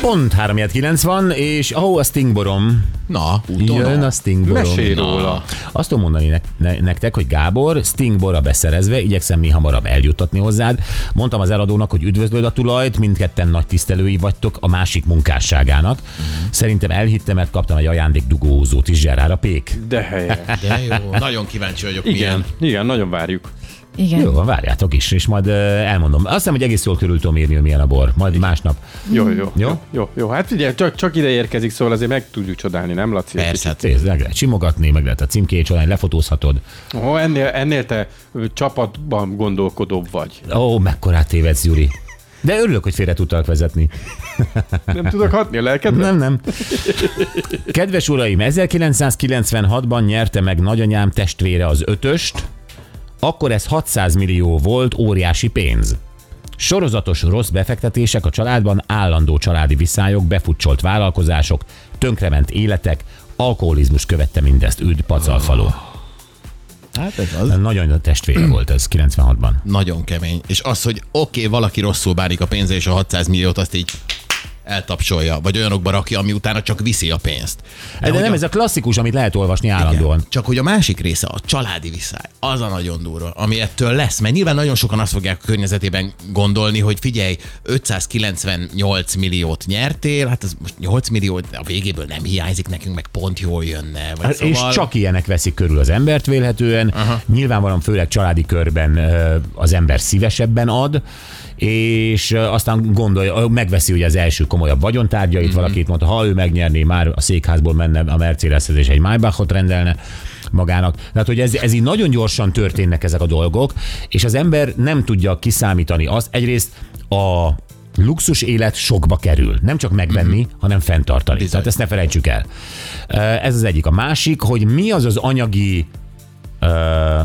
Pont 3 van, és ahó a stingborom. Na, Jön úton. a stingborom. Mesélj róla. Azt tudom mondani nek- ne- nektek, hogy Gábor, stingbora beszerezve, igyekszem mi hamarabb eljuttatni hozzád. Mondtam az eladónak, hogy üdvözlöd a tulajt, mindketten nagy tisztelői vagytok a másik munkásságának. Szerintem elhittem, mert kaptam egy ajándék dugózót is Zserára Pék. De helyes. De jó. Nagyon kíváncsi vagyok, Igen, milyen. igen, nagyon várjuk. Igen. Jó, van, várjátok is, és majd elmondom. Azt hiszem, hogy egész jól körül tudom írni, hogy milyen a bor. Majd másnap. Jó, jó, Jó? jó. Jó. Hát figyelj, csak, csak ide érkezik, szóval azért meg tudjuk csodálni, nem Laci? Persze, hát meg lehet simogatni, meg lehet a címkét csinálni, lefotózhatod. Ó, ennél, ennél te csapatban gondolkodóbb vagy. Ó, mekkorát tévedsz, Juri. De örülök, hogy félre tudtalak vezetni. Nem tudok hatni a lelkedre? Nem, nem. Kedves uraim, 1996-ban nyerte meg nagyanyám testvére az ötöst, akkor ez 600 millió volt, óriási pénz. Sorozatos rossz befektetések a családban, állandó családi viszályok, befutcsolt vállalkozások, tönkrement életek, alkoholizmus követte mindezt, üd pacalfaló. hát ez az. Nagyon nagy testvére volt ez 96-ban. Nagyon kemény. És az, hogy oké, okay, valaki rosszul bánik a pénze, és a 600 milliót azt így eltapsolja, vagy olyanokba rakja, ami utána csak viszi a pénzt. De, de nem a- ez a klasszikus, amit lehet olvasni állandóan. Igen. Csak hogy a másik része, a családi viszály, az a nagyon durva, ami ettől lesz. Mert nyilván nagyon sokan azt fogják a környezetében gondolni, hogy figyelj, 598 milliót nyertél, hát az most 8 millió, a végéből nem hiányzik nekünk, meg pont jól jönne. Vagy Hát szóval... És csak ilyenek veszik körül az embert vélhetően. Aha. Nyilvánvalóan főleg családi körben az ember szívesebben ad, és aztán gondolja, megveszi ugye az első komolyabb vagyontárgyait, mm-hmm. valakit mondta, ha ő megnyerné, már a székházból menne a Mercedeshez és egy Maybachot rendelne magának. Tehát, hogy ez, ez így nagyon gyorsan történnek ezek a dolgok, és az ember nem tudja kiszámítani azt. Egyrészt a luxus élet sokba kerül. Nem csak megvenni, mm-hmm. hanem fenntartani. Bizony. Tehát ezt ne felejtsük el. Ez az egyik. A másik, hogy mi az az anyagi ö,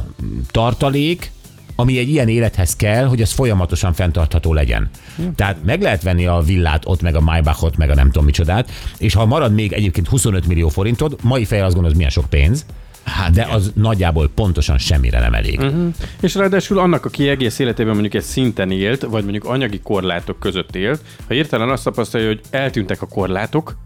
tartalék, ami egy ilyen élethez kell, hogy ez folyamatosan fenntartható legyen. Tehát meg lehet venni a villát, ott meg a Maybachot, meg a nem tudom micsodát, és ha marad még egyébként 25 millió forintod, mai fejjel azt gondolod, milyen sok pénz, Hát de igen. az nagyjából pontosan semmire nem elég. Uh-huh. És ráadásul annak, aki egész életében mondjuk egy szinten élt, vagy mondjuk anyagi korlátok között élt, ha hirtelen azt tapasztalja, hogy eltűntek a korlátok,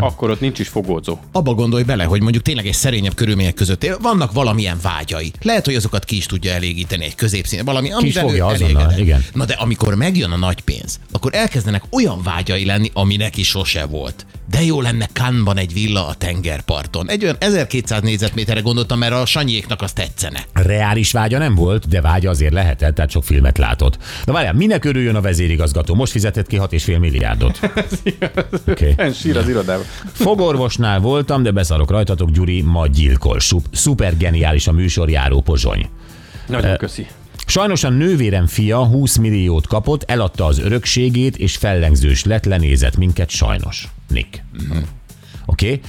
akkor ott nincs is fogódzó. abba gondolj bele, hogy mondjuk tényleg egy szerényebb körülmények között él, vannak valamilyen vágyai. Lehet, hogy azokat ki is tudja elégíteni egy középszín, valami, ő fogja azonnal, igen. Na de amikor megjön a nagy pénz, akkor elkezdenek olyan vágyai lenni, ami neki sose volt. De jó lenne Cannes-ban egy villa a tengerparton. Egy olyan 1200 négyzetméterre gondoltam, mert a Sanyéknak az tetszene. Reális vágya nem volt, de vágya azért lehetett, tehát sok filmet látott. Na várjál, minek örüljön a vezérigazgató? Most fizetett ki 6,5 milliárdot. Okay. En sír az irodában. Fogorvosnál voltam, de beszarok rajtatok, Gyuri ma gyilkol. Szuper geniális a műsorjáró pozsony. Nagyon köszi. Sajnos a nővérem fia 20 milliót kapott, eladta az örökségét, és fellengzős lett, lenézett minket sajnos. Nick. Oké? Okay?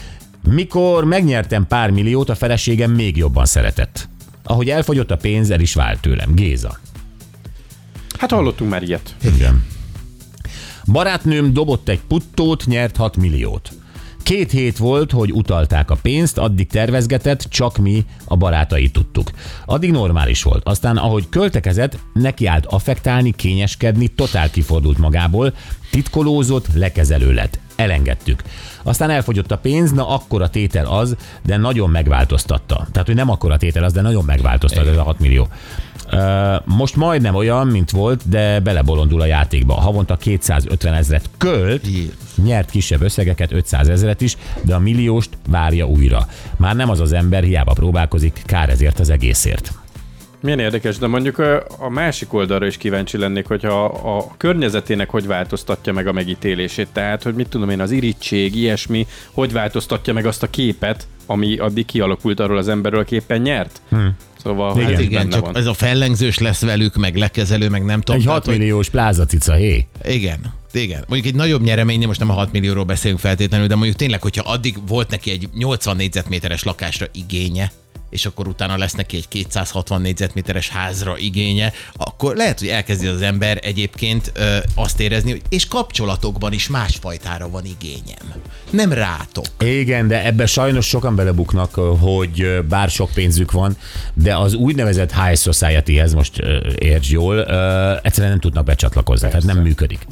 Mikor megnyertem pár milliót, a feleségem még jobban szeretett. Ahogy elfogyott a pénz, el is vált tőlem. Géza. Hát hallottunk már ilyet. Igen. Barátnőm dobott egy puttót, nyert 6 milliót. Két hét volt, hogy utalták a pénzt, addig tervezgetett, csak mi a barátai tudtuk. Addig normális volt. Aztán, ahogy költekezett, nekiállt affektálni, kényeskedni, totál kifordult magából, titkolózott, lekezelő lett. Elengedtük. Aztán elfogyott a pénz, na akkor a tétel az, de nagyon megváltoztatta. Tehát, hogy nem akkor a tétel az, de nagyon megváltoztatta ez a 6 millió. Most majdnem olyan, mint volt, de belebolondul a játékba. Havonta 250 ezret költ. Nyert kisebb összegeket, 500 ezeret is, de a millióst várja újra. Már nem az az ember, hiába próbálkozik, kár ezért az egészért. Milyen érdekes, de mondjuk a másik oldalra is kíváncsi lennék, hogyha a, a környezetének hogy változtatja meg a megítélését. Tehát, hogy mit tudom én, az irítség, ilyesmi, hogy változtatja meg azt a képet, ami addig kialakult arról az emberről, aki éppen nyert. Hmm. Szóval Igen, hát Igen, csak van. ez a fellengzős lesz velük, meg lekezelő, meg nem tudom. Egy tehát, 6 hogy- milliós plázacica, hé? Igen. Igen. Mondjuk egy nagyobb nyereménynél most nem a 6 millióról beszélünk feltétlenül, de mondjuk tényleg, hogyha addig volt neki egy 80 négyzetméteres lakásra igénye, és akkor utána lesz neki egy 260 négyzetméteres házra igénye, akkor lehet, hogy elkezdi az ember egyébként ö, azt érezni, hogy és kapcsolatokban is másfajtára van igényem. Nem rátok. Igen, de ebbe sajnos sokan belebuknak, hogy bár sok pénzük van, de az úgynevezett high society-hez most érts jól, ö, egyszerűen nem tudnak becsatlakozni, tehát nem működik.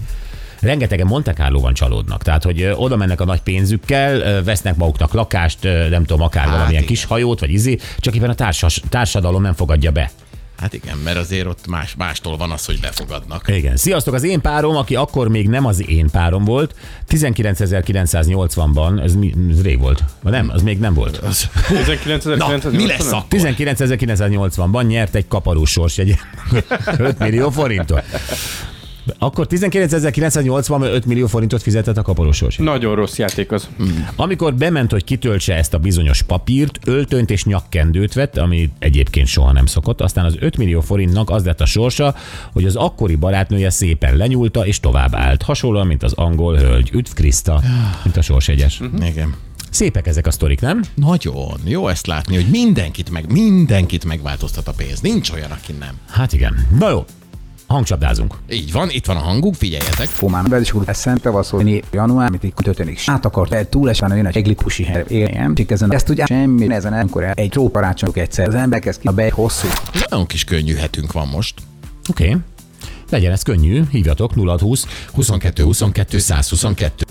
Rengetegen Monte Carlo-ban csalódnak, tehát hogy oda mennek a nagy pénzükkel, vesznek maguknak lakást, nem tudom, akár hát valamilyen igen. kis hajót, vagy izé, csak éppen a társas, társadalom nem fogadja be. Hát igen, mert azért ott más, mástól van az, hogy befogadnak. Igen. Sziasztok, az én párom, aki akkor még nem az én párom volt, 19.980-ban, ez, mi, ez rég volt. Vagy nem, az még nem volt. Na, 19.980? mi lesz akkor? 19.980-ban nyert egy kaparós sorsjegy 5 millió forintot. Akkor 19.980-ban 5 millió forintot fizetett a kaparós sorsjegy. Nagyon rossz játék az. Amikor bement, hogy kitöltse ezt a bizonyos papírt, öltönyt és nyakkendőt vett, ami egyébként soha nem szokott, aztán az 5 millió forintnak az lett a sorsa, hogy az akkori barátnője szépen lenyúlta és tovább állt. Hasonlóan, mint az angol hölgy. Üdv Kriszta, mint a sorsjegyes. Igen. Szépek ezek a sztorik, nem? Nagyon. Jó ezt látni, hogy mindenkit meg, mindenkit megváltoztat a pénz. Nincs olyan, aki nem. Hát igen. Na jó, hangcsapdázunk. Így van, itt van a hanguk, figyeljetek. Fumán is úr eszent tavaszolni január, amit itt történik. Át akart el túl esve jön egy eglikusi éljen. Csak ezen ezt ugye semmi ezen amikor el egy tróparácsok egyszer. Az ember kezd ki a be hosszú. Nagyon kis könnyű hetünk van most. Oké. Okay. Legyen ez könnyű, hívjatok 0620 22 22 122.